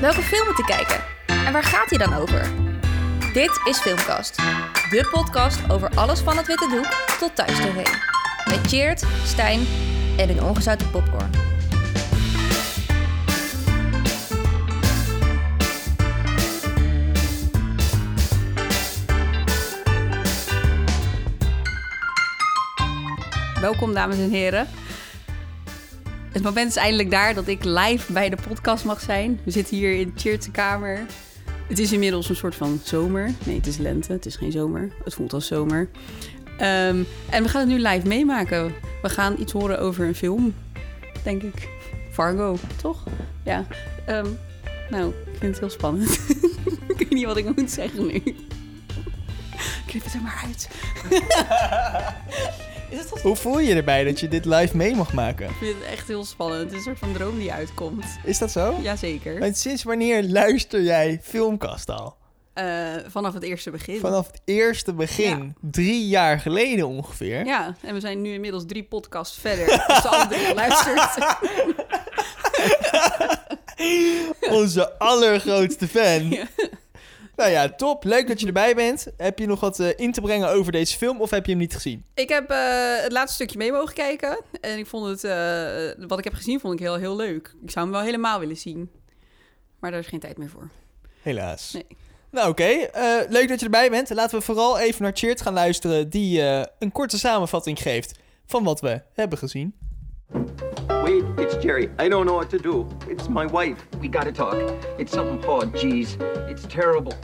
Welke film moet ik kijken? En waar gaat hij dan over? Dit is Filmkast, de podcast over alles van het witte doek tot thuis tv. Met Cheert, Stijn en een ongezouten popcorn. Welkom, dames en heren. Het moment is eindelijk daar dat ik live bij de podcast mag zijn. We zitten hier in Cheert's kamer. Het is inmiddels een soort van zomer. Nee, het is lente. Het is geen zomer. Het voelt als zomer. Ehm, en we gaan het nu live meemaken. We gaan iets horen over een film, denk ik. Fargo, toch? Ja. Ehm, nou, ik vind het heel spannend. ik weet niet wat ik moet zeggen nu. Knip het er maar uit. is Hoe voel je je erbij dat je dit live mee mag maken? Ik vind het echt heel spannend. Het is een soort van droom die uitkomt. Is dat zo? Jazeker. En sinds wanneer luister jij Filmkast al? Uh, vanaf het eerste begin. Vanaf het eerste begin. Ja. Drie jaar geleden ongeveer. Ja, en we zijn nu inmiddels drie podcasts verder. Als ze alle drie geluisterd. Onze allergrootste fan. Ja. Nou ja, top. Leuk dat je erbij bent. Heb je nog wat uh, in te brengen over deze film of heb je hem niet gezien? Ik heb uh, het laatste stukje mee mogen kijken. En ik vond het, uh, wat ik heb gezien, vond ik heel, heel leuk. Ik zou hem wel helemaal willen zien. Maar daar is geen tijd meer voor. Helaas. Nee. Nou oké, okay. leuk dat je erbij bent. Laten we vooral even naar Cheert gaan luisteren... die een korte samenvatting geeft van wat we hebben gezien. Wait, it's Jerry. I don't know what to do. It's my wife. We gotta talk. It's something hard, jeez. It's terrible.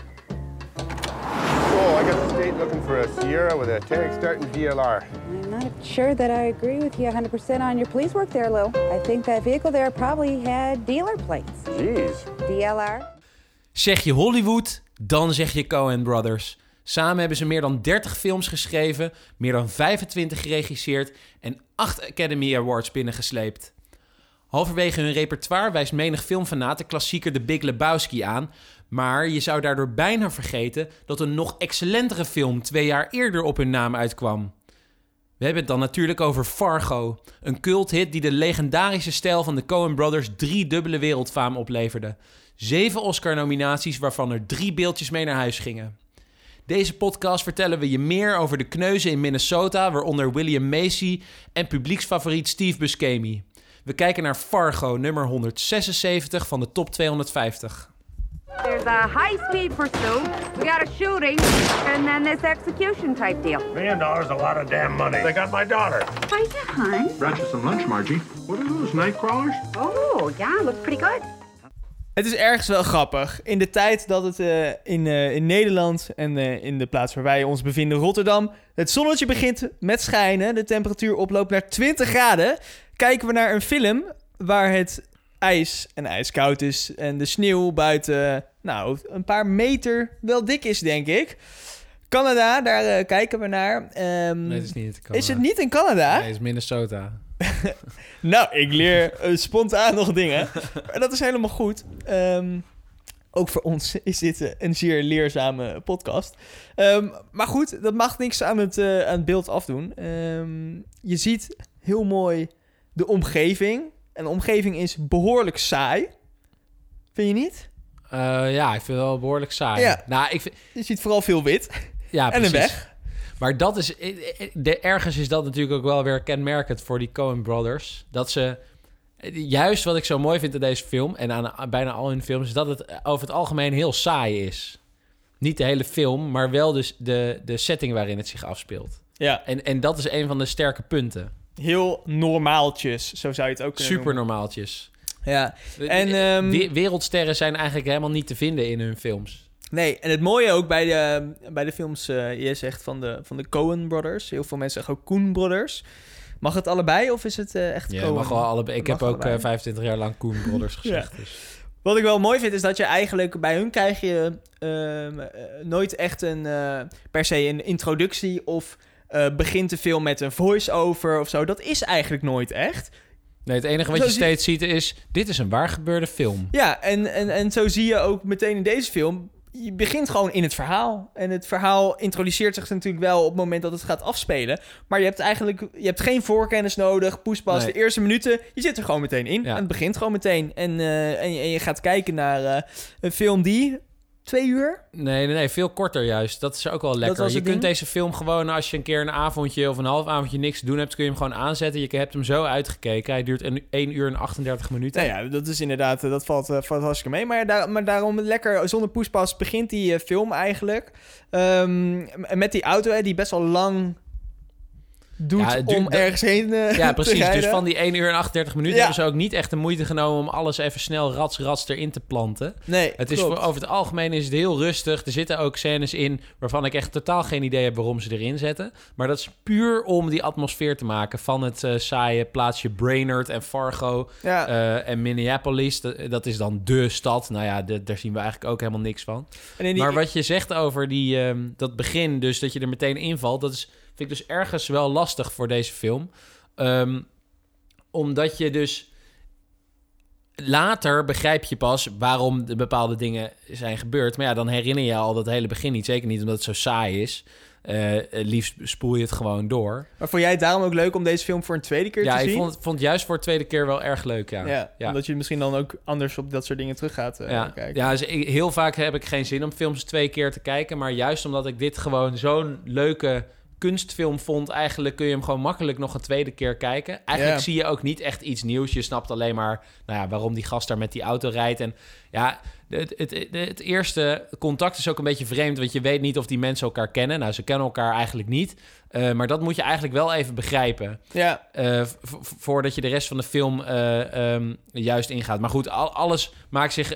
Oh, I got the state looking for a Sierra with a tank starting DLR. I'm not sure that I agree with you 100% on your police work there, Lou. I think that vehicle there probably had dealer plates. Jeez. DLR. Zeg je Hollywood, dan zeg je Coen Brothers. Samen hebben ze meer dan 30 films geschreven, meer dan 25 geregisseerd en 8 Academy Awards binnengesleept. Halverwege hun repertoire wijst menig filmfanaat de klassieker The Big Lebowski aan, maar je zou daardoor bijna vergeten dat een nog excellentere film twee jaar eerder op hun naam uitkwam. We hebben het dan natuurlijk over Fargo, een culthit die de legendarische stijl van de Coen Brothers drie dubbele wereldfaam opleverde. Zeven Oscar-nominaties waarvan er drie beeldjes mee naar huis gingen. Deze podcast vertellen we je meer over de kneuzen in Minnesota, waaronder William Macy en publieksfavoriet Steve Buscemi. We kijken naar Fargo, nummer 176 van de top 250. There's a high-speed pursuit, we got a shooting, and then this execution type deal. Million dollars a lot of damn money. They got my daughter. Hi, hon. Brought you some lunch, Margie. What are those, night crawlers? Oh, yeah, looks pretty good. Het is ergens wel grappig. In de tijd dat het uh, in, uh, in Nederland en uh, in de plaats waar wij ons bevinden, Rotterdam, het zonnetje begint met schijnen, de temperatuur oploopt naar 20 graden, kijken we naar een film waar het ijs en ijskoud is en de sneeuw buiten, nou, een paar meter wel dik is, denk ik. Canada, daar kijken we naar. Um, nee, het is niet in Canada. Is het niet in Canada? Nee, het is Minnesota. nou, ik leer uh, spontaan nog dingen. En dat is helemaal goed. Um, ook voor ons is dit een zeer leerzame podcast. Um, maar goed, dat mag niks aan het, uh, aan het beeld afdoen. Um, je ziet heel mooi de omgeving. En de omgeving is behoorlijk saai. Vind je niet? Uh, ja, ik vind het wel behoorlijk saai. Ja. Nou, ik vind... Je ziet vooral veel wit. Ja, en precies. een weg. Maar dat is, de, ergens is dat natuurlijk ook wel weer kenmerkend voor die Coen Brothers. Dat ze, juist wat ik zo mooi vind in deze film en aan bijna al hun films, is dat het over het algemeen heel saai is. Niet de hele film, maar wel dus de, de setting waarin het zich afspeelt. Ja. En, en dat is een van de sterke punten. Heel normaaltjes, zo zou je het ook kunnen Super normaaltjes. Ja. En, um, Wereldsterren zijn eigenlijk helemaal niet te vinden in hun films. Nee, en het mooie ook bij de, bij de films, uh, je zegt van de, van de Coen Brothers. Heel veel mensen zeggen ook Koen Brothers. Mag het allebei of is het uh, echt ja, Coen? mag wel allebei. Ik heb ook uh, 25 jaar lang Koen Brothers gezegd. ja. dus. Wat ik wel mooi vind is dat je eigenlijk bij hun krijg je uh, nooit echt een per se een introductie of begint de film met een voice-over of zo. Dat is eigenlijk nooit echt. Nee, het enige wat zo je steeds ziet is... dit is een waar gebeurde film. Ja, en, en, en zo zie je ook meteen in deze film je begint gewoon in het verhaal. En het verhaal introduceert zich natuurlijk wel op het moment dat het gaat afspelen. Maar je hebt eigenlijk je hebt geen voorkennis nodig. Poespas, Nee. de eerste minuten, je zit er gewoon meteen in. Ja. En het begint gewoon meteen. En, eh, en, je, en je gaat kijken naar eh, een film die twee uur. Nee, nee, nee, veel korter juist. Dat is ook wel lekker. was Je kunt deze film gewoon, als je een keer een avondje of een half avondje niks te doen hebt, kun je hem gewoon aanzetten. Je hebt hem zo uitgekeken. Hij duurt een 1 uur en 38 minuten. Nou ja, dat is inderdaad, eh, dat valt, eh, valt hartstikke mee. Maar, daar, maar daarom lekker, zonder poespas begint die eh, film eigenlijk. Ehm, met die auto hè, die best wel lang doet Ja, duurt- om ergens heen eh, Ja, te precies. Dus van die 1 uur en 38 minuten Ja. hebben ze ook niet echt de moeite genomen om alles even snel rats rats erin te planten. Nee, Het is voor, over het algemeen is het heel rustig. Er zitten ook scènes in waarvan ik echt totaal geen idee heb waarom ze erin zetten. Maar dat is puur om die atmosfeer te maken van het eh, saaie plaatsje Brainerd en Fargo Ja. eh, en Minneapolis. Dat, dat is dan de stad. Nou ja, de- daar zien we eigenlijk ook helemaal niks van. Die- Maar wat je zegt over die, ehm, dat begin, dus dat je er meteen invalt, dat is, vind ik dus ergens wel lastig voor deze film. Ehm, omdat je dus later begrijp je pas waarom de bepaalde dingen zijn gebeurd. Maar ja, dan herinner je al dat hele begin niet. Zeker niet omdat het zo saai is. Eh, liefst spoel je het gewoon door. Maar vond jij het daarom ook leuk om deze film voor een tweede keer Ja, te ik zien? vond, vond het juist voor de tweede keer wel erg leuk, ja. ja, ja. omdat je misschien dan ook anders op dat soort dingen terug gaat eh, ja, kijken. ja dus ik- heel vaak heb ik geen zin om films twee keer te kijken. Maar juist omdat ik dit gewoon zo'n leuke kunstfilm vond... eigenlijk kun je hem gewoon makkelijk nog een tweede keer kijken. Eigenlijk zie je ook niet echt iets nieuws. Je snapt alleen maar nou ja, waarom die gast daar met die auto rijdt. En ja, het, het, het, het eerste contact is ook een beetje vreemd... want je weet niet of die mensen elkaar kennen. Nou, ze kennen elkaar eigenlijk niet. Eh, maar dat moet je eigenlijk wel even begrijpen. Ja. Eh, voordat je de rest van de film eh, ehm, juist ingaat. Maar goed, al- alles maakt zich...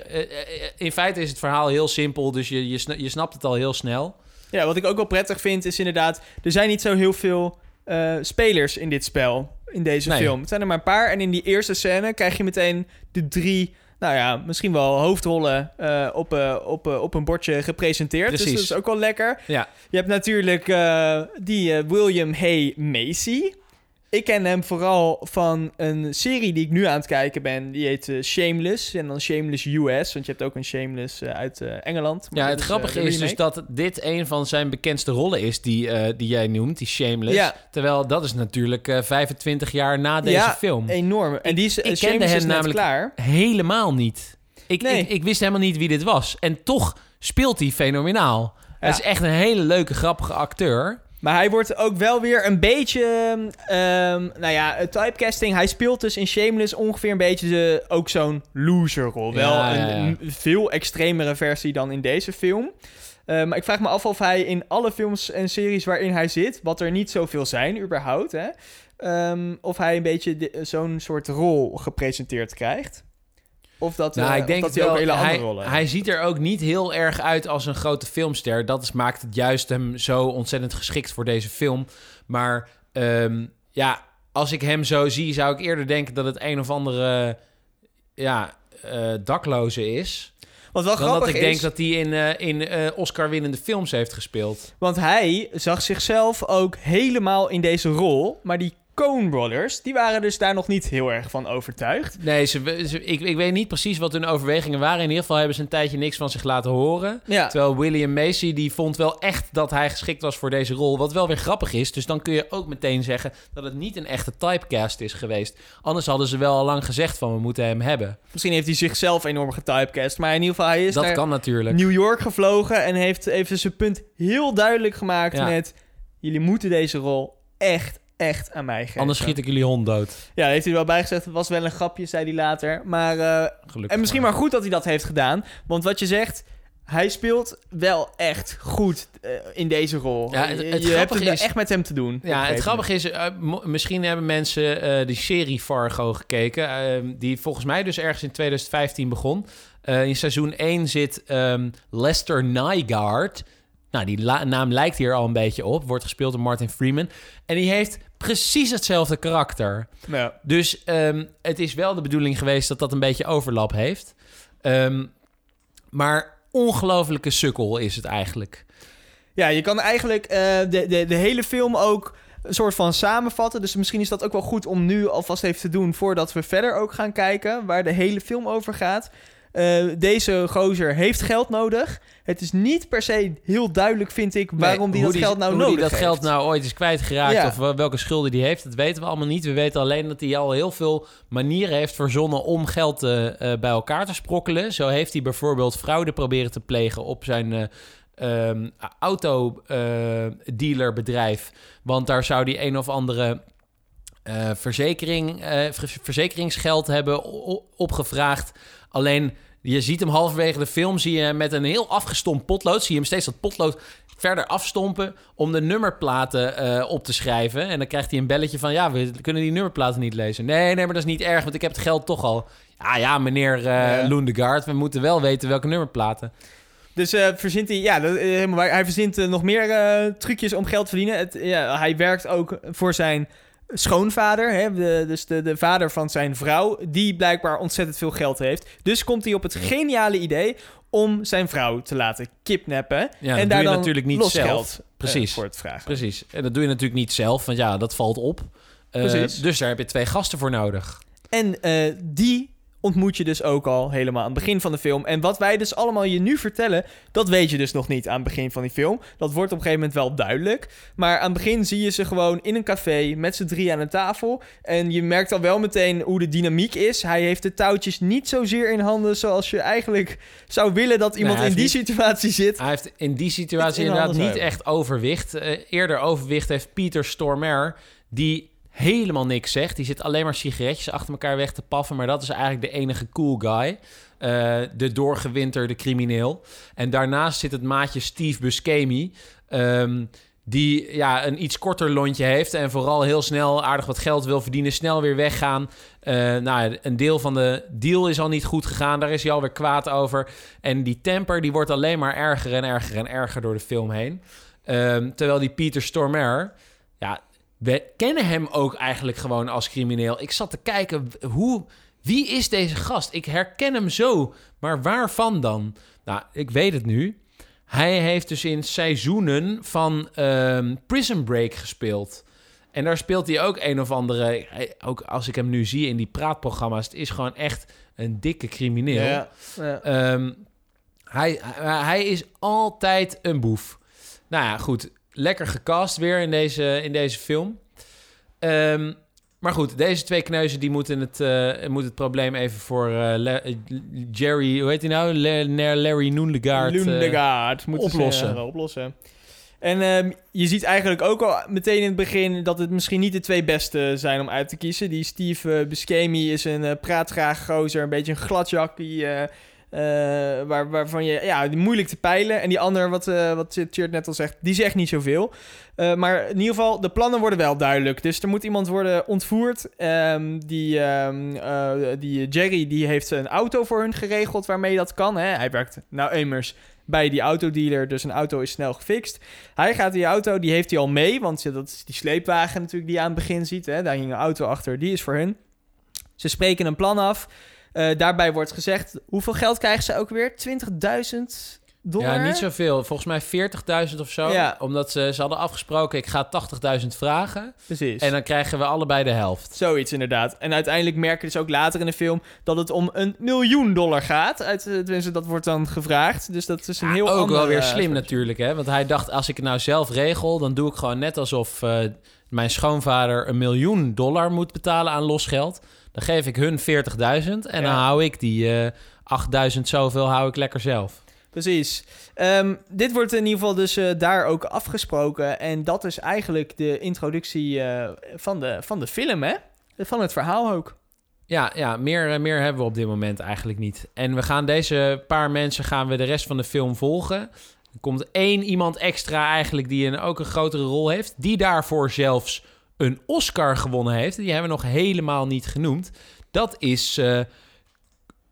in feite is het verhaal heel simpel, dus je, je, sna- je snapt het al heel snel. Ja, wat ik ook wel prettig vind is inderdaad... er zijn niet zo heel veel eh, spelers in dit spel, in deze Nee. film. Het zijn er maar een paar. En in die eerste scène krijg je meteen de drie... nou ja, misschien wel hoofdrollen eh, op, eh, op, op een bordje gepresenteerd. Dus dat is ook wel lekker. Ja, Je hebt natuurlijk die William Hay Macy. Ik ken hem vooral van een serie die ik nu aan het kijken ben. Die heet eh, Shameless. En dan Shameless US. Want je hebt ook een Shameless eh, uit eh, Engeland. Ja het is, grappige is dus dat dit een van zijn bekendste rollen is... die, die jij noemt, die Shameless. Ja. Terwijl dat is natuurlijk eh, 25 jaar na deze ja, film. enorm. En die is, ik kende hem namelijk klaar. helemaal niet. Ik, Nee. ik, ik wist helemaal niet wie dit was. En toch speelt hij fenomenaal. Hij is echt een hele leuke, grappige acteur. Maar hij wordt ook wel weer een beetje... ehm, nou ja, typecasting. Hij speelt dus in Shameless ongeveer een beetje de, ook zo'n loserrol. Wel Ja, een, ja, ja. een veel extremere versie dan in deze film. Eh, maar ik vraag me af of hij in alle films en series waarin hij zit... wat er niet zoveel zijn überhaupt... Hè, ehm, of hij een beetje zo'n soort rol gepresenteerd krijgt. Of dat, Nou, eh, ik denk dat hij ook hele andere hij, rollen hij ziet er ook niet heel erg uit als een grote filmster. Dat is, maakt het juist hem zo ontzettend geschikt voor deze film. Maar ehm, ja, als ik hem zo zie, zou ik eerder denken dat het een of andere ja, eh, dakloze is. Wat wel Dan dat grappig ik denk dat hij in, eh, in eh, Oscar-winnende films heeft gespeeld. Want hij zag zichzelf ook helemaal in deze rol. Maar die Coen Brothers, die waren dus daar nog niet heel erg van overtuigd. Nee, ze, ze- ik, ik weet niet precies wat hun overwegingen waren. In ieder geval hebben ze een tijdje niks van zich laten horen. Ja. Terwijl William Macy, die vond wel echt dat hij geschikt was voor deze rol. Wat wel weer grappig is. Dus dan kun je ook meteen zeggen dat het niet een echte typecast is geweest. Anders hadden ze wel al lang gezegd van we moeten hem hebben. Misschien heeft hij zichzelf enorm getypecast. Maar in ieder geval, hij is Dat naar kan natuurlijk. New York gevlogen. En heeft even zijn punt heel duidelijk gemaakt Ja. met... Jullie moeten deze rol echt, echt aan mij geven. Anders schiet ik jullie hond dood. Ja, heeft hij er wel bij gezegd. Het was wel een grapje, zei hij later. Maar, eh, en misschien maar goed dat hij dat heeft gedaan. Want wat je zegt, hij speelt wel echt goed eh, in deze rol. Ja, het- je het je hebt het is- echt met hem te doen. Ja, het grappige is, eh, misschien hebben mensen de serie Fargo gekeken, eh, die volgens mij dus ergens in 2015 begon. In seizoen 1 zit ehm, Lester Nygaard. Nou, die naam lijkt hier al een beetje op. Wordt gespeeld door Martin Freeman. En die heeft precies hetzelfde karakter. Ja. Dus ehm, het is wel de bedoeling geweest dat dat een beetje overlap heeft. Ehm, maar ongelofelijke sukkel is het eigenlijk. Ja, je kan eigenlijk eh, de, de, de hele film ook een soort van samenvatten. Dus misschien is dat ook wel goed om nu alvast even te doen... voordat we verder ook gaan kijken waar de hele film over gaat. Eh, deze gozer heeft geld nodig. Het is niet per se heel duidelijk, vind ik, waarom Nee, die hoe dat geld nou hoe nodig die dat heeft. geld nou ooit is kwijtgeraakt Ja. of wel- welke schulden die heeft, dat weten we allemaal niet. We weten alleen dat hij al heel veel manieren heeft verzonnen om geld eh, eh, bij elkaar te sprokkelen. Zo heeft hij bijvoorbeeld fraude proberen te plegen op zijn eh ehm, autodealerbedrijf. Want daar zou hij een of andere verzekering, ver- verzekeringsgeld hebben opgevraagd. Alleen je ziet hem halverwege de film, zie je hem met een heel afgestompt potlood. Zie je hem steeds dat potlood verder afstompen om de nummerplaten eh, op te schrijven. En dan krijgt hij een belletje van, ja, we kunnen die nummerplaten niet lezen. Nee, nee, maar dat is niet erg, want ik heb het geld toch al. Ja, ja, meneer eh Ja. Loendegaard, we moeten wel weten welke nummerplaten. Dus eh, verzint hij, ja, dat, eh, helemaal waar. hij verzint eh, nog meer eh, trucjes om geld te verdienen. Het, ja, hij werkt ook voor zijn schoonvader, hè, de, dus de, de vader van zijn vrouw, die blijkbaar ontzettend veel geld heeft. Dus komt hij op het geniale idee om zijn vrouw te laten kidnappen. Ja, en doe daar je dan natuurlijk niet los zelf. geld eh, Precies. voor het vragen. Precies. En dat doe je natuurlijk niet zelf, want ja, dat valt op. Eh. Dus daar heb je twee gasten voor nodig. En eh, die ontmoet je dus ook al helemaal aan het begin van de film. En wat wij dus allemaal je nu vertellen, dat weet je dus nog niet aan het begin van die film. Dat wordt op een gegeven moment wel duidelijk. Maar aan het begin zie je ze gewoon in een café met z'n drie aan een tafel. En je merkt al wel meteen hoe de dynamiek is. Hij heeft de touwtjes niet zozeer in handen zoals je eigenlijk zou willen dat iemand in die niet- situatie zit. Hij heeft in die situatie in inderdaad niet echt overwicht. Eh, eerder overwicht heeft Pieter Stormer, die helemaal niks zegt. Die zit alleen maar sigaretjes achter elkaar weg te paffen. Maar dat is eigenlijk de enige cool guy. Eh, de doorgewinterde crimineel. En daarnaast zit het maatje Steve Buscemi. ehm, die ja, een iets korter lontje heeft en vooral heel snel aardig wat geld wil verdienen, snel weer weggaan. Eh, nou, een deel van de deal is al niet goed gegaan, daar is hij alweer kwaad over. En die temper die wordt alleen maar erger en erger en erger door de film heen. Ehm, terwijl die Peter Stormare, ja, we kennen hem ook eigenlijk gewoon als crimineel. Ik zat te kijken, hoe, wie is deze gast? Ik herken hem zo, maar waarvan dan? Nou, ik weet het nu. Hij heeft dus in seizoenen van ehm, Prison Break gespeeld. En daar speelt hij ook een of andere... Ook als ik hem nu zie in die praatprogramma's... het is gewoon echt een dikke crimineel. Ja, ja. Ehm, hij, hij is altijd een boef. Nou ja, goed. Lekker gecast weer in deze, in deze film. Ehm, maar goed, deze twee kneuzen die moeten het, eh, moeten het probleem even voor eh, eh, Jerry... Hoe heet hij nou? Le- Larry Noendegaard. eh, Lundegaard moeten ze, oplossen. eh, oplossen. En ehm, je ziet eigenlijk ook al meteen in het begin dat het misschien niet de twee beste zijn om uit te kiezen. Die Steve eh, Buscemi is een uh, praatgraag gozer, een beetje een gladjak die, eh, eh, waar, waarvan je ja, moeilijk te peilen. En die ander, wat, eh wat Tjert net al zegt, die zegt niet zoveel. Eh, maar in ieder geval, de plannen worden wel duidelijk. Dus er moet iemand worden ontvoerd. Ehm, die, ehm, eh, die Jerry die heeft een auto voor hun geregeld waarmee dat kan. Hè? Hij werkt nou immers bij die autodealer, dus een auto is snel gefixt. Hij gaat die auto, die heeft hij al mee, want dat is die sleepwagen natuurlijk die je aan het begin ziet. Hè? Daar hing een auto achter, die is voor hun. Ze spreken een plan af. Eh, daarbij wordt gezegd, hoeveel geld krijgen ze ook weer? 20.000 dollar? Ja, niet zoveel. Volgens mij 40.000 of zo. Ja. Omdat ze, ze hadden afgesproken, ik ga 80.000 vragen. Precies. En dan krijgen we allebei de helft. Zoiets inderdaad. En uiteindelijk merken dus ook later in de film dat het om een miljoen dollar gaat. Uit, eh, tenminste, dat wordt dan gevraagd. Dus dat is een heel Ook ander, wel weer eh, slim natuurlijk, hè? Want hij dacht, als ik het nou zelf regel... dan doe ik gewoon net alsof mijn schoonvader een miljoen dollar moet betalen aan losgeld. Dan geef ik hun 40.000 en dan hou ik die eh 8.000 zoveel hou ik lekker zelf. Precies. Ehm, dit wordt in ieder geval dus eh, daar ook afgesproken. En dat is eigenlijk de introductie eh, van, de, van de film, hè? Van het verhaal ook. Ja, ja meer, meer hebben we op dit moment eigenlijk niet. En we gaan deze paar mensen gaan we de rest van de film volgen. Er komt één iemand extra eigenlijk die een, ook een grotere rol heeft. Die daarvoor zelfs een Oscar gewonnen heeft. Die hebben we nog helemaal niet genoemd. Dat is... eh,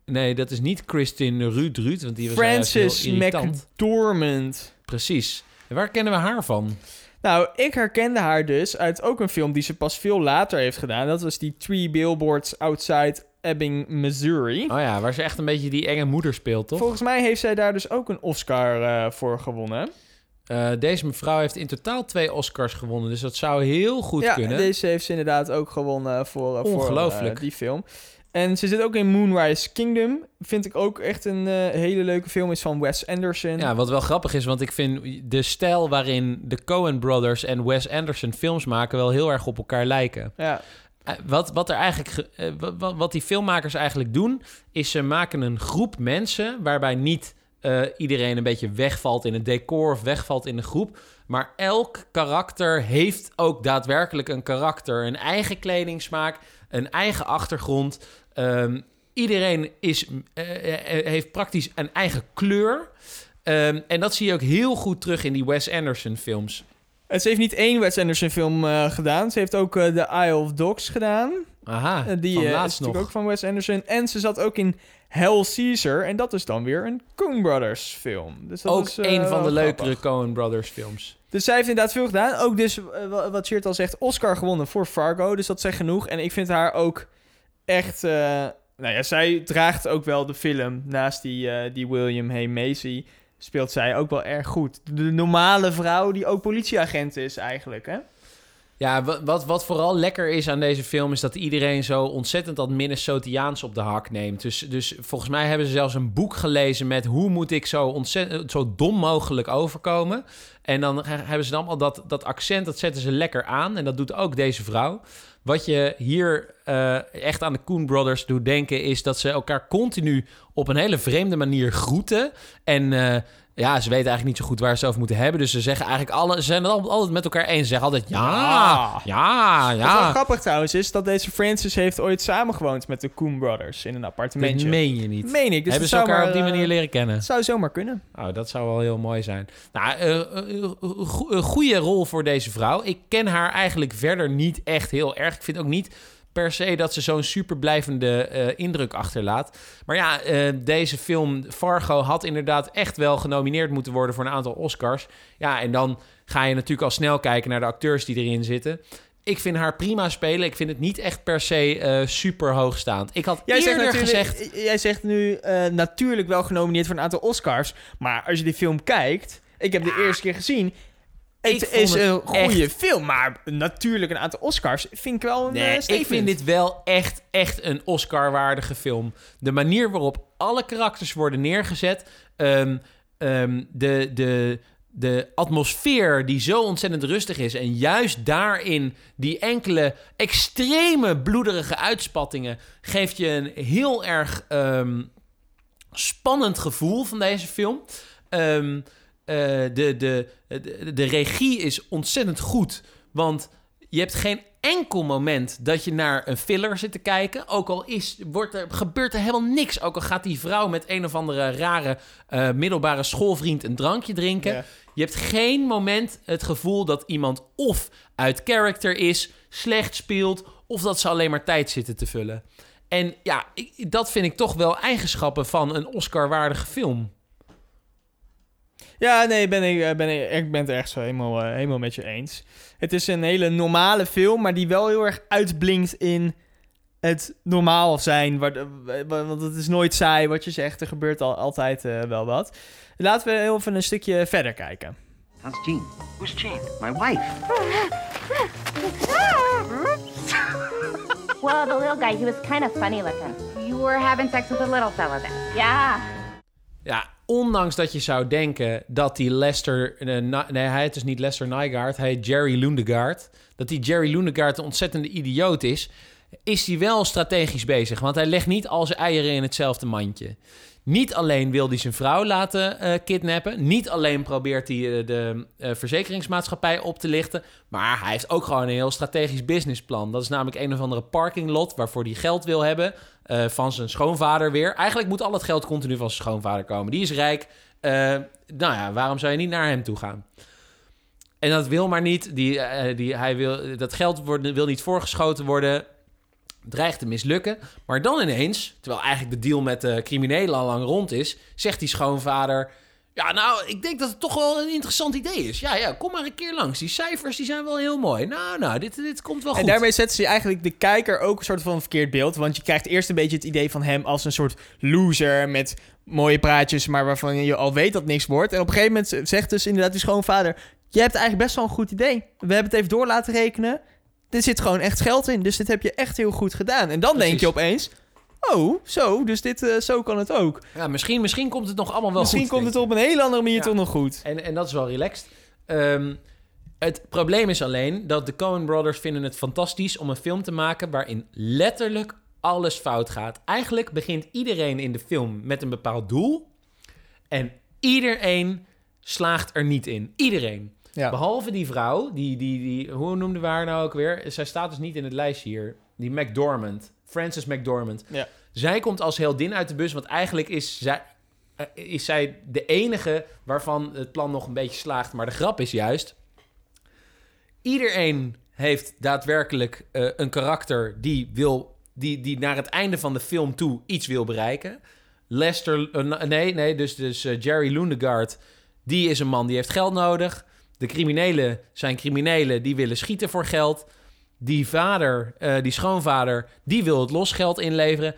nee, dat is niet Kristin Rudrut, want die was heel irritant. McDormand. Precies. En waar kennen we haar van? Nou, ik herkende haar dus uit ook een film die ze pas veel later heeft gedaan. Dat was die Three Billboards Outside Ebbing, Missouri. Oh ja, waar ze echt een beetje die enge moeder speelt, toch? Volgens mij heeft zij daar dus ook een Oscar eh, voor gewonnen. Eh, deze mevrouw heeft in totaal twee Oscars gewonnen, dus dat zou heel goed ja, kunnen. deze heeft ze inderdaad ook gewonnen voor, eh, voor Ongelooflijk. eh, die film. En ze zit ook in Moonrise Kingdom. Vind ik ook echt een hele leuke film. Is van Wes Anderson. Ja, wat wel grappig is, want ik vind de stijl waarin de Coen Brothers en Wes Anderson films maken wel heel erg op elkaar lijken. Ja. Wat, wat, er eigenlijk, ge- wa- wa- wat die filmmakers eigenlijk doen, is ze maken een groep mensen waarbij niet eh, iedereen een beetje wegvalt in het decor of wegvalt in de groep. Maar elk karakter heeft ook daadwerkelijk een karakter, een eigen kledingsmaak, een eigen achtergrond. Ehm, iedereen is, eh, eh, heeft praktisch een eigen kleur. Ehm, en dat zie je ook heel goed terug in die Wes Anderson films. En ze heeft niet één Wes Anderson film gedaan. Ze heeft ook The Isle of Dogs gedaan. Aha, die van is nog. natuurlijk ook van Wes Anderson. En ze zat ook in Hell Caesar. En dat is dan weer een Coen Brothers film. Dus dat ook is, eh, een van de leukere. Coen Brothers films. Dus zij heeft inderdaad veel gedaan. Ook dus, eh, wa- wat Cheert al zegt, Oscar gewonnen voor Fargo. Dus dat zegt genoeg. En ik vind haar ook echt... eh, nou ja, zij draagt ook wel de film. Naast die, eh, die William Hay Macy speelt zij ook wel erg goed. De normale vrouw die ook politieagent is eigenlijk, hè? Ja, wa- wat, wat vooral lekker is aan deze film... is dat iedereen zo ontzettend dat Minnesotiaans op de hak neemt. Dus, dus volgens mij hebben ze zelfs een boek gelezen... met hoe moet ik zo, ontzettend, zo dom mogelijk overkomen. En dan he- hebben ze dan allemaal dat, dat accent... dat zetten ze lekker aan. En dat doet ook deze vrouw. Wat je hier eh, echt aan de Coen Brothers doet denken... is dat ze elkaar continu op een hele vreemde manier groeten. En... eh, ja, ze weten eigenlijk niet zo goed waar ze het over moeten hebben. Dus ze zeggen eigenlijk alle, ze zijn het al- altijd met elkaar eens. Ze zeggen altijd ja, Ja. ja, Wat wel ja. grappig trouwens is dat deze Francis heeft ooit samengewoond met de Coen Brothers in een Dat appartementje. meen je niet. Meen ik. Dus hebben ze dat elkaar maar, op die eh, manier leren kennen? Het zou zomaar kunnen. Oh, dat zou wel heel mooi zijn. Nou, eh, eh, eh, go- een goede rol voor deze vrouw. Ik ken haar eigenlijk verder niet echt heel erg. Ik vind ook niet per se dat ze zo'n super blijvende eh, indruk achterlaat. Maar ja, eh, deze film Fargo had inderdaad echt wel genomineerd moeten worden voor een aantal Oscars. Ja, en dan ga je natuurlijk al snel kijken naar de acteurs die erin zitten. Ik vind haar prima spelen. Ik vind het niet echt per se eh, super hoogstaand. Ik had Jij zegt, eerder natuurlijk, gezegd... jij zegt nu natuurlijk wel genomineerd voor een aantal Oscars. Maar als je die film kijkt, ik heb de eerste keer gezien. Ik Het is een goede echt- film, maar natuurlijk een aantal Oscars vind ik wel een eh, Nee, ik statement. vind dit wel echt, echt een Oscar-waardige film. De manier waarop alle karakters worden neergezet... ehm, ehm, de, de, de atmosfeer die zo ontzettend rustig is... en juist daarin die enkele extreme bloederige uitspattingen... geeft je een heel erg ehm, spannend gevoel van deze film. Ehm, eh, de, de, de, de regie is ontzettend goed. Want je hebt geen enkel moment dat je naar een filler zit te kijken. Ook al is, wordt er, gebeurt er helemaal niks. Ook al gaat die vrouw met een of andere rare eh, middelbare schoolvriend een drankje drinken. Ja. Je hebt geen moment het gevoel dat iemand of uit character is, slecht speelt, of dat ze alleen maar tijd zitten te vullen. En ja, ik- dat vind ik toch wel eigenschappen van een Oscar-waardige film. Ja, nee, ben ik, eh, ben ik, ik ben het echt zo helemaal, eh, helemaal met je eens. Het is een hele normale film, maar die wel heel erg uitblinkt in het normaal zijn. wa- Want het is nooit saai wat je zegt. Er gebeurt al, altijd eh, wel wat. Laten we heel even een stukje verder kijken. How's Jean? Who's Jean? My wife. Well, the little guy, he was kind of funny looking. You were having sex with a little fella then? Yeah. Ja, ondanks dat je zou denken dat die Lester... eh, nee, hij heet dus niet Lester Nygaard. Hij heet Jerry Lundegaard. Dat die Jerry Lundegaard een ontzettende idioot is... is hij wel strategisch bezig. Want hij legt niet al zijn eieren in hetzelfde mandje. Niet alleen wil hij zijn vrouw laten eh, kidnappen. Niet alleen probeert hij eh, de eh, verzekeringsmaatschappij op te lichten. Maar hij heeft ook gewoon een heel strategisch businessplan. Dat is namelijk een of andere parking lot waarvoor hij geld wil hebben. van zijn schoonvader weer. Eigenlijk moet al het geld continu van zijn schoonvader komen. Die is rijk. Nou ja, waarom zou je niet naar hem toe gaan? En dat wil maar niet. Die, die, hij wil, dat geld wordt, wil niet voorgeschoten worden. Dreigt te mislukken. Maar dan ineens, terwijl eigenlijk de deal met de criminelen al lang rond is, zegt die schoonvader. Ja, nou, ik denk dat het toch wel een interessant idee is. Ja, ja, kom maar een keer langs. Die cijfers die zijn wel heel mooi. Nou, nou, dit, dit komt wel goed. En daarmee zetten ze eigenlijk de kijker ook een soort van verkeerd beeld. Want je krijgt eerst een beetje het idee van hem als een soort loser met mooie praatjes, maar waarvan je al weet dat niks wordt. En op een gegeven moment zegt dus inderdaad die schoonvader: Je hebt eigenlijk best wel een goed idee. We hebben het even door laten rekenen. Er zit gewoon echt geld in, dus dit heb je echt heel goed gedaan. En dan denk je opeens: oh, zo, dus dit, eh, zo kan het ook. Ja, misschien, misschien komt het nog allemaal wel Misschien goed. komt denk het op een hele andere manier Ja. toch nog goed. En, en dat is wel relaxed. Ehm, het probleem is alleen dat de Coen Brothers vinden het fantastisch om een film te maken waarin letterlijk alles fout gaat. Eigenlijk begint iedereen in de film met een bepaald doel en iedereen slaagt er niet in. Iedereen. Ja. Behalve die vrouw, die, die, die, hoe noemden we haar nou ook weer? Zij staat dus niet in het lijstje hier. Die McDormand, Frances McDormand. Ja. Zij komt als heldin uit de bus, want eigenlijk is zij, eh, is zij de enige waarvan het plan nog een beetje slaagt. Maar de grap is juist, iedereen heeft daadwerkelijk eh, een karakter die, wil, die, die naar het einde van de film toe iets wil bereiken. Lester, eh, nee, nee, dus, dus Jerry Lundegaard, die is een man die heeft geld nodig. De criminelen zijn criminelen, die willen schieten voor geld. Die vader, eh, die schoonvader, die wil het losgeld inleveren.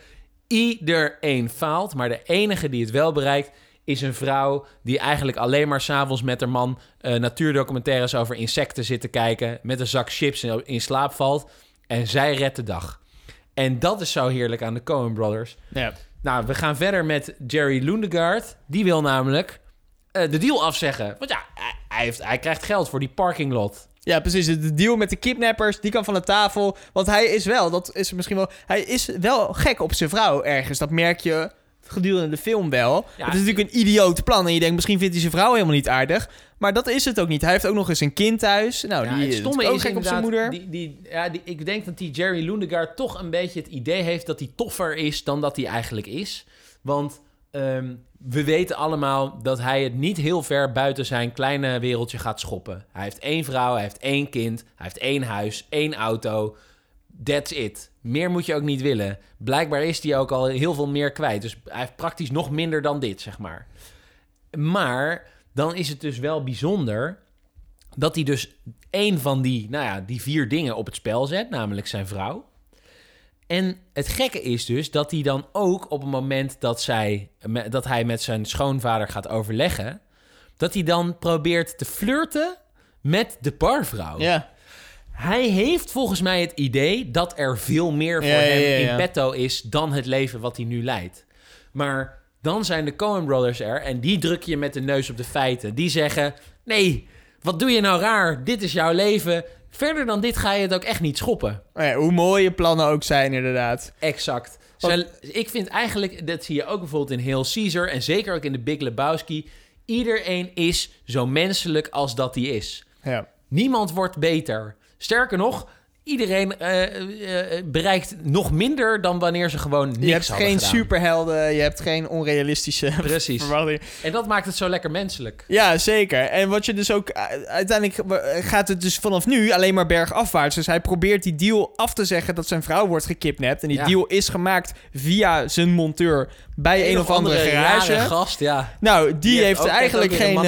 Iedereen faalt, maar de enige die het wel bereikt is een vrouw die eigenlijk alleen maar s'avonds met haar man eh, natuurdocumentaires over insecten zit te kijken, met een zak chips in, in slaap valt en zij redt de dag. En dat is zo heerlijk aan de Coen Brothers. Ja. Nou, we gaan verder met Jerry Lundegaard. Die wil namelijk de deal afzeggen. Want ja, hij, heeft, hij krijgt geld voor die parking lot. Ja, precies. De deal met de kidnappers, die kan van de tafel. Want hij is wel, dat is misschien wel... Hij is wel gek op zijn vrouw ergens. Dat merk je gedurende de film wel. Ja, het is natuurlijk een idioot plan. En je denkt, misschien vindt hij zijn vrouw helemaal niet aardig. Maar dat is het ook niet. Hij heeft ook nog eens een kind thuis. Nou, Ja, die het is ook is gek op zijn moeder. Die, die, ja, die, ik denk dat die Jerry Lundegaard toch een beetje het idee heeft dat hij toffer is dan dat hij eigenlijk is. Want ehm, we weten allemaal dat hij het niet heel ver buiten zijn kleine wereldje gaat schoppen. Hij heeft één vrouw, hij heeft één kind, hij heeft één huis, één auto. That's it. Meer moet je ook niet willen. Blijkbaar is hij ook al heel veel meer kwijt. Dus hij heeft praktisch nog minder dan dit, zeg maar. Maar dan is het dus wel bijzonder dat hij dus één van die, nou ja, die vier dingen op het spel zet, namelijk zijn vrouw. En het gekke is dus dat hij dan ook op het moment dat, zij, dat hij met zijn schoonvader gaat overleggen, dat hij dan probeert te flirten met de barvrouw. Ja. Hij heeft volgens mij het idee dat er veel meer voor Ja, hem ja, in petto is dan het leven wat hij nu leidt. Maar dan zijn de Coen Brothers er en die druk je met de neus op de feiten. Die zeggen: Nee, wat doe je nou raar? Dit is jouw leven. Verder dan dit ga je het ook echt niet schoppen. Ja, hoe mooi je plannen ook zijn, inderdaad. Exact. Zij- ik vind eigenlijk, dat zie je ook bijvoorbeeld in Hail Caesar en zeker ook in de Big Lebowski. Iedereen is zo menselijk als dat hij is. Ja. Niemand wordt beter. Sterker nog, iedereen eh, eh, eh, bereikt nog minder dan wanneer ze gewoon niks Je hebt geen gedaan. superhelden, je hebt geen onrealistische Precies. En dat maakt het zo lekker menselijk. Ja, zeker. En wat je dus ook... Uiteindelijk gaat het dus vanaf nu alleen maar bergafwaarts. Dus hij probeert die deal af te zeggen dat zijn vrouw wordt gekidnapt. En die Ja. deal is gemaakt via zijn monteur bij een, of andere, garage. rare gast, ja. Nou, die, heeft eigenlijk geen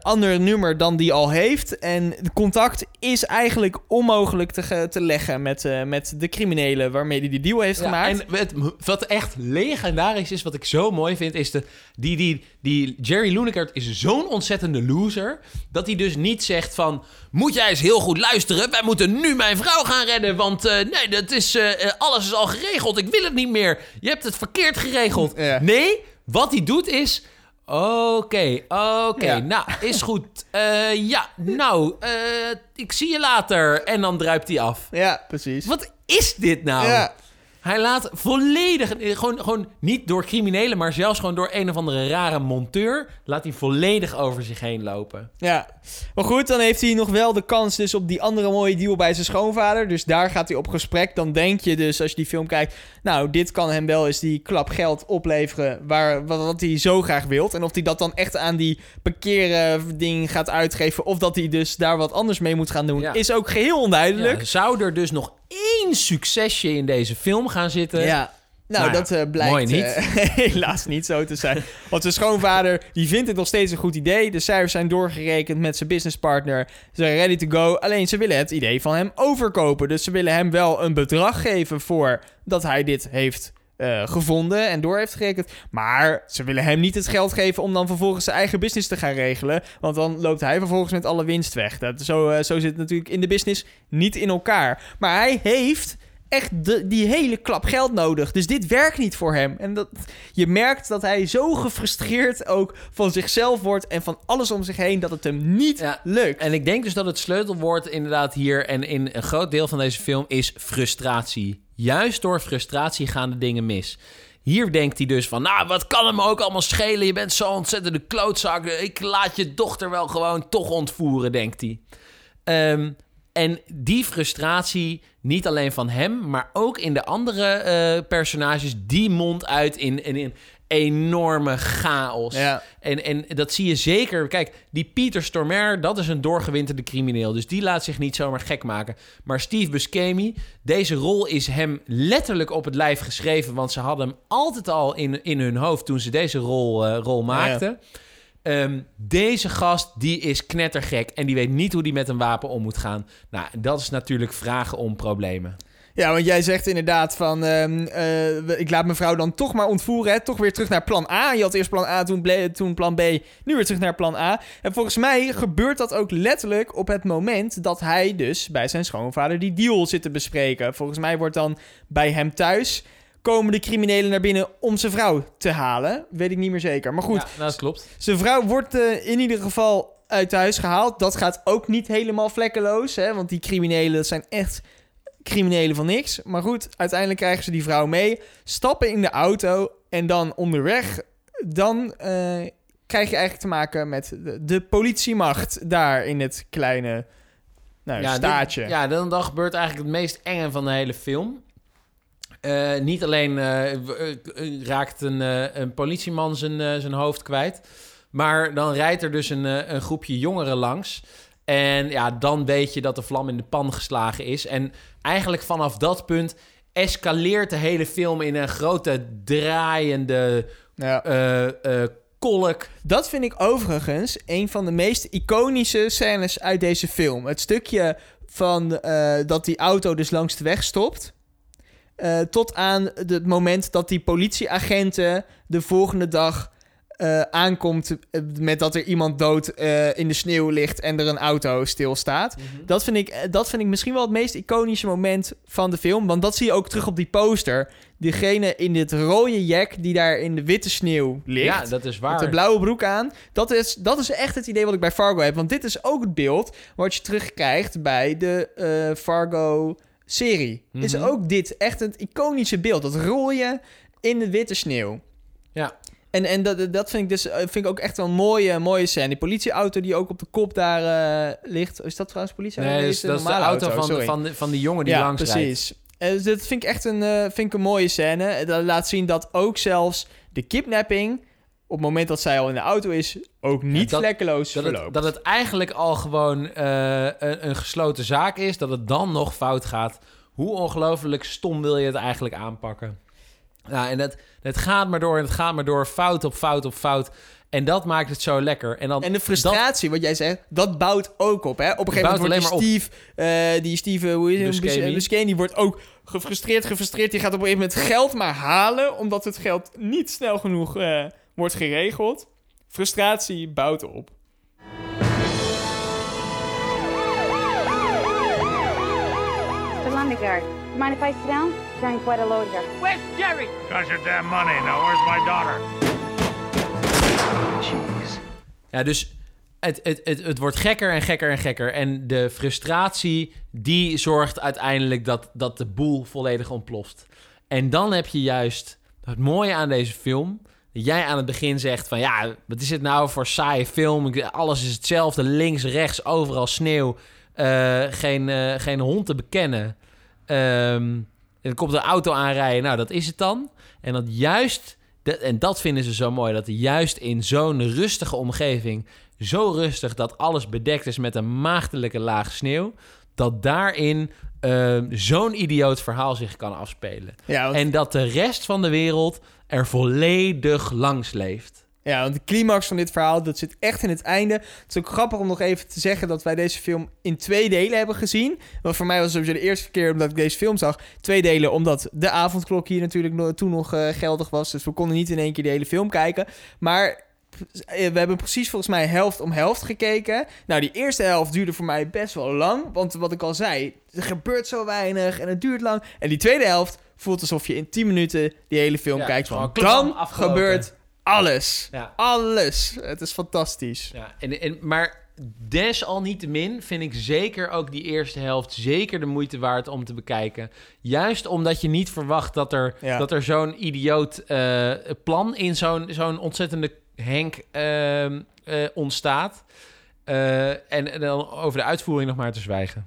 ander nummer dan die al heeft. En het contact is eigenlijk onmogelijk te, te leggen met, eh, met de criminelen waarmee hij die deal heeft Ja, gemaakt. en het, wat echt legendarisch is, wat ik zo mooi vind, is de, die, die, die Jerry Lundegaard is zo'n ontzettende loser, dat hij dus niet zegt van, moet jij eens heel goed luisteren, wij moeten nu mijn vrouw gaan redden, want eh, nee, dat is, eh, alles is al geregeld, ik wil het niet meer, je hebt het verkeerd geregeld. Ja. Nee, wat hij doet is, oké, oké, Ja. nou, is goed, Eh, ja, nou, eh, ik zie je later, en dan druipt hij af. Ja, precies. Wat is dit nou? Ja. Hij laat volledig, eh, gewoon, gewoon niet door criminelen, maar zelfs gewoon door een of andere rare monteur, laat hij volledig over zich heen lopen. Ja, maar goed, dan heeft hij nog wel de kans dus op die andere mooie deal bij zijn schoonvader. Dus daar gaat hij op gesprek. Dan denk je dus, als je die film kijkt... nou, dit kan hem wel eens die klap geld opleveren... Waar, wat, wat hij zo graag wilt. En of hij dat dan echt aan die parkeren ding gaat uitgeven... of dat hij dus daar wat anders mee moet gaan doen... Ja. is ook geheel onduidelijk. Ja, zou er dus nog één succesje in deze film gaan zitten? Ja. Nou, Nou ja, dat eh, blijkt niet. eh, helaas niet zo te zijn. Want zijn schoonvader die vindt het nog steeds een goed idee. De cijfers zijn doorgerekend met zijn businesspartner. Ze zijn ready to go. Alleen ze willen het idee van hem overkopen. Dus ze willen hem wel een bedrag geven voor dat hij dit heeft eh, gevonden en door heeft gerekend. Maar ze willen hem niet het geld geven om dan vervolgens zijn eigen business te gaan regelen. Want dan loopt hij vervolgens met alle winst weg. Dat, zo, eh, zo zit het natuurlijk in de business niet in elkaar. Maar hij heeft echt de, die hele klap geld nodig. Dus dit werkt niet voor hem. En dat, je merkt dat hij zo gefrustreerd ook van zichzelf wordt en van alles om zich heen dat het hem niet Ja. lukt. En ik denk dus dat het sleutelwoord inderdaad hier en in een groot deel van deze film is frustratie. Juist door frustratie gaan de dingen mis. Hier denkt hij dus van, nou, wat kan hem ook allemaal schelen? Je bent zo ontzettende klootzak. Ik laat je dochter wel gewoon toch ontvoeren, denkt hij. Ehm, en die frustratie, niet alleen van hem, maar ook in de andere eh, personages, die mondt uit in, in, in enorme chaos. Ja. En, en dat zie je zeker. Kijk, die Pieter Stormer, dat is een doorgewinterde crimineel. Dus die laat zich niet zomaar gek maken. Maar Steve Buscemi, deze rol is hem letterlijk op het lijf geschreven. Want ze hadden hem altijd al in, in hun hoofd toen ze deze rol, eh, rol maakten. Ehm, deze gast, die is knettergek. En die weet niet hoe die met een wapen om moet gaan. Nou, dat is natuurlijk vragen om problemen. Ja, want jij zegt inderdaad van... ehm, eh, ik laat mijn vrouw dan toch maar ontvoeren. Hè? Toch weer terug naar plan A. Je had eerst plan A, toen, toen plan B. Nu weer terug naar plan A. En volgens mij gebeurt dat ook letterlijk op het moment... dat hij dus bij zijn schoonvader die deal zit te bespreken. Volgens mij wordt dan bij hem thuis... komen de criminelen naar binnen om zijn vrouw te halen. Weet ik niet meer zeker. Maar goed, Ja, nou, dat klopt. zijn vrouw wordt eh, in ieder geval uit huis gehaald. Dat gaat ook niet helemaal vlekkeloos. Hè? Want die criminelen dat zijn echt criminelen van niks. Maar goed, uiteindelijk krijgen ze die vrouw mee. Stappen in de auto. En dan onderweg. Dan eh, krijg je eigenlijk te maken met de, de politiemacht. Daar in het kleine nou, staatje. ja, dan, dan gebeurt eigenlijk het meest enge van de hele film. Eh, niet alleen eh, eh, raakt een, een politieman zijn, zijn hoofd kwijt... maar dan rijdt er dus een, een groepje jongeren langs... En ja, dan weet je dat de vlam in de pan geslagen is. En eigenlijk vanaf dat punt escaleert de hele film in een grote draaiende Ja. kolk. Dat vind ik overigens een van de meest iconische scènes uit deze film. Het stukje van dat die auto dus langs de weg stopt. Eh, tot aan het moment dat die politieagenten de volgende dag eh, aankomt eh, met dat er iemand dood in de sneeuw ligt en er een auto stilstaat. dat, vind ik, dat vind ik misschien wel het meest iconische moment van de film. Want dat zie je ook terug op die poster. Diegene in dit rode jack die daar in de witte sneeuw ligt. Ja, dat is waar. Met de blauwe broek aan. Dat is, dat is echt het idee wat ik bij Fargo heb. Want dit is ook het beeld wat je terugkrijgt bij de Fargo-serie. Is Mhm. ook dit echt het iconische beeld. Dat rooien in de witte sneeuw. Ja. En, en dat, dat vind ik dus eh, vind ik ook echt wel een mooie, mooie scène. Die politieauto die ook op de kop daar eh, ligt. Is dat trouwens politieauto? Nee, dus dat is de auto, van, van, de, van die jongen die ja, langs rijdt. precies. Eh, dus dat vind ik echt een, eh, vind ik een mooie scène. Dat laat zien dat ook zelfs de kidnapping... op het moment dat zij al in de auto is... ook niet dat- vlekkeloos Dat verloopt. het, dat het eigenlijk al gewoon eh, een, een gesloten zaak is, dat het dan nog fout gaat. Hoe ongelooflijk stom wil je het eigenlijk aanpakken? Nou, en het, het gaat maar door en het gaat maar door, fout op fout op fout. En dat maakt het zo lekker. En, dan, En de frustratie, wat jij zegt, dat bouwt ook op. Hè? Op een gegeven moment wordt die Steve, eh, die Steve, hoe is het? Buscemi. Die wordt ook gefrustreerd, gefrustreerd. Die gaat op een gegeven moment geld maar halen, omdat het geld niet snel genoeg eh, wordt geregeld. Frustratie bouwt op. Mr. Lundegaard, you mind if I sit down? Carrying quite a load here. Where's Jerry? Got your damn money. Now where's my daughter? Jeez. Ja, dus het, het, het, het wordt gekker en gekker en gekker. En de frustratie, die zorgt uiteindelijk dat, dat de boel volledig ontploft. En dan heb je juist het mooie aan deze film... jij aan het begin zegt van... ja, wat is het nou voor saaie film? Alles is hetzelfde, links, rechts, overal sneeuw. eh, geen, eh, geen hond te bekennen. Ehm, en dan komt een auto aanrijden. Nou, dat is het dan. En dat juist... en dat vinden ze zo mooi. Dat juist in zo'n rustige omgeving... zo rustig dat alles bedekt is met een maagdelijke laag sneeuw... dat daarin ehm, zo'n idioot verhaal zich kan afspelen. Ja, want, En dat de rest van de wereld er volledig langs leeft. ja, want de climax van dit verhaal, dat zit echt in het einde. Het is ook grappig om nog even te zeggen dat wij deze film in twee delen hebben gezien. Want voor mij was het sowieso de eerste keer omdat ik deze film zag. Twee delen omdat de avondklok hier natuurlijk toen nog eh, geldig was. Dus we konden niet in één keer de hele film kijken. Maar we hebben precies volgens mij helft om helft gekeken. Nou, die eerste helft duurde voor mij best wel lang. Want wat ik al zei, er gebeurt zo weinig en het duurt lang. En die tweede helft voelt alsof je in 10 minuten die hele film Ja, kijkt. Van, dan afgelopen. gebeurt alles. Ja. Alles. Het is fantastisch. Ja, en, en, maar desalniettemin vind ik zeker ook die eerste helft zeker de moeite waard om te bekijken. Juist omdat je niet verwacht dat er, Ja. dat er zo'n idioot eh, plan in zo'n zo'n ontzettende Henk ehm, eh, ontstaat. Eh, en, en dan over de uitvoering nog maar te zwijgen.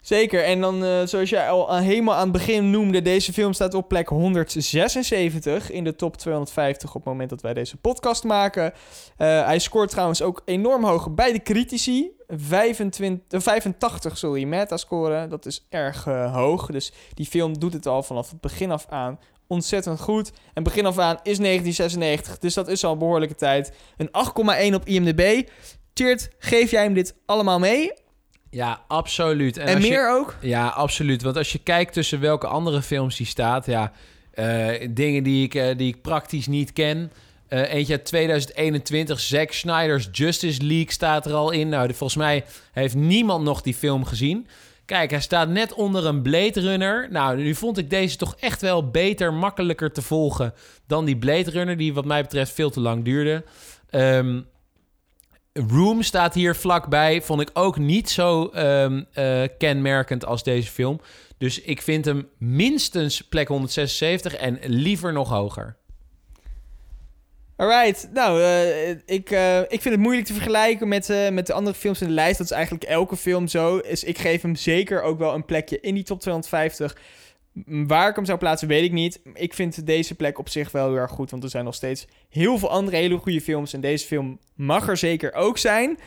Zeker. En dan, eh, zoals jij al helemaal aan het begin noemde, deze film staat op plek 176 in de top 250 op het moment dat wij deze podcast maken. Hij scoort trouwens ook enorm hoog bij de critici. 25, eh, 85, sorry, metascore. Dat is erg hoog. Dus die film doet het al vanaf het begin af aan ontzettend goed. En begin af aan is 1996, dus dat is al een behoorlijke tijd. Een 8,1 op IMDb. Tjeerd, geef jij hem dit allemaal mee? Ja, absoluut. En, je- meer ook? Ja, absoluut. Want als je kijkt tussen welke andere films die staat, ja, eh, dingen die ik, eh, die ik praktisch niet ken. Eh, eentje uit 2021, Zack Snyder's Justice League staat er al in. Nou, volgens mij heeft niemand nog die film gezien. Kijk, hij staat net onder een Blade Runner. Nou, nu vond ik deze toch echt wel beter, makkelijker te volgen dan die Blade Runner, die wat mij betreft veel te lang duurde. Ehm, Room staat hier vlakbij. Vond ik ook niet zo ehm, eh, kenmerkend als deze film. Dus ik vind hem minstens plek 176 en liever nog hoger. Alright, nou, eh, ik, eh, ik vind het moeilijk te vergelijken met, eh, met de andere films in de lijst. Dat is eigenlijk elke film zo. Dus ik geef hem zeker ook wel een plekje in die top 250. M- Waar ik hem zou plaatsen, weet ik niet. Ik vind deze plek op zich wel heel erg goed. Want er zijn nog steeds heel veel andere hele goede films. En deze film mag er zeker ook zijn.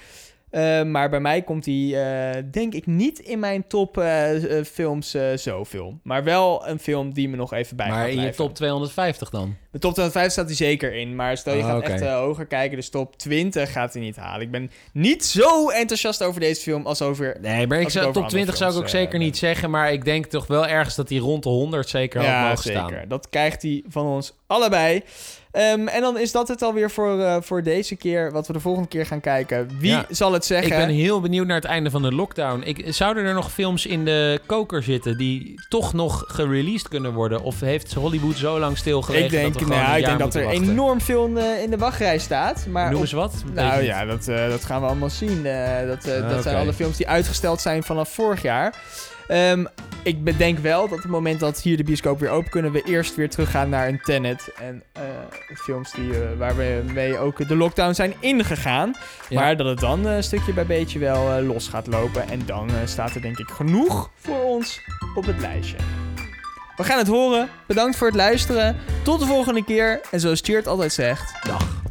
Eh, maar bij mij komt hij, eh, denk ik, niet in mijn top eh, films eh, zoveel. Maar wel een film die me nog even bij maar in je top 250 dan? De top 250 staat hij zeker in. Maar stel je Ah, gaat echt hoger kijken, dus top 20 gaat hij niet halen. Ik ben niet zo enthousiast over deze film als over... Nee, maar ik zou, top 20 andere zou ik ook zeker niet zeggen. Maar ik denk toch wel ergens dat hij rond de 100 zeker had ja, mogen zeker. staan. Dat krijgt hij van ons allebei. Ehm, en dan is dat het alweer voor, eh, voor deze keer. Wat we de volgende keer gaan kijken. Wie Ja. zal het zeggen? Ik ben heel benieuwd naar het einde van de lockdown. Ik, zouden er nog films in de koker zitten die toch nog gereleased kunnen worden? Of heeft Hollywood zo lang stilgelegen ik denk, dat nou, ik denk dat er wachten? enorm veel in de, in de wachtrij staat. Maar Noem op- eens wat. Nou ja, dat, eh, dat gaan we allemaal zien. Eh, dat eh, Ah, dat zijn alle films die uitgesteld zijn vanaf vorig jaar. Ehm, ik bedenk wel dat op het moment dat hier de bioscoop weer open kunnen we eerst weer teruggaan naar een Tenet. En eh, films die, eh, waar we mee ook de lockdown zijn ingegaan. Ja. Maar dat het dan eh, stukje bij beetje wel los gaat lopen. En dan staat er denk ik genoeg voor ons op het lijstje. We gaan het horen. Bedankt voor het luisteren. Tot de volgende keer. En zoals Cheert altijd zegt... Dag.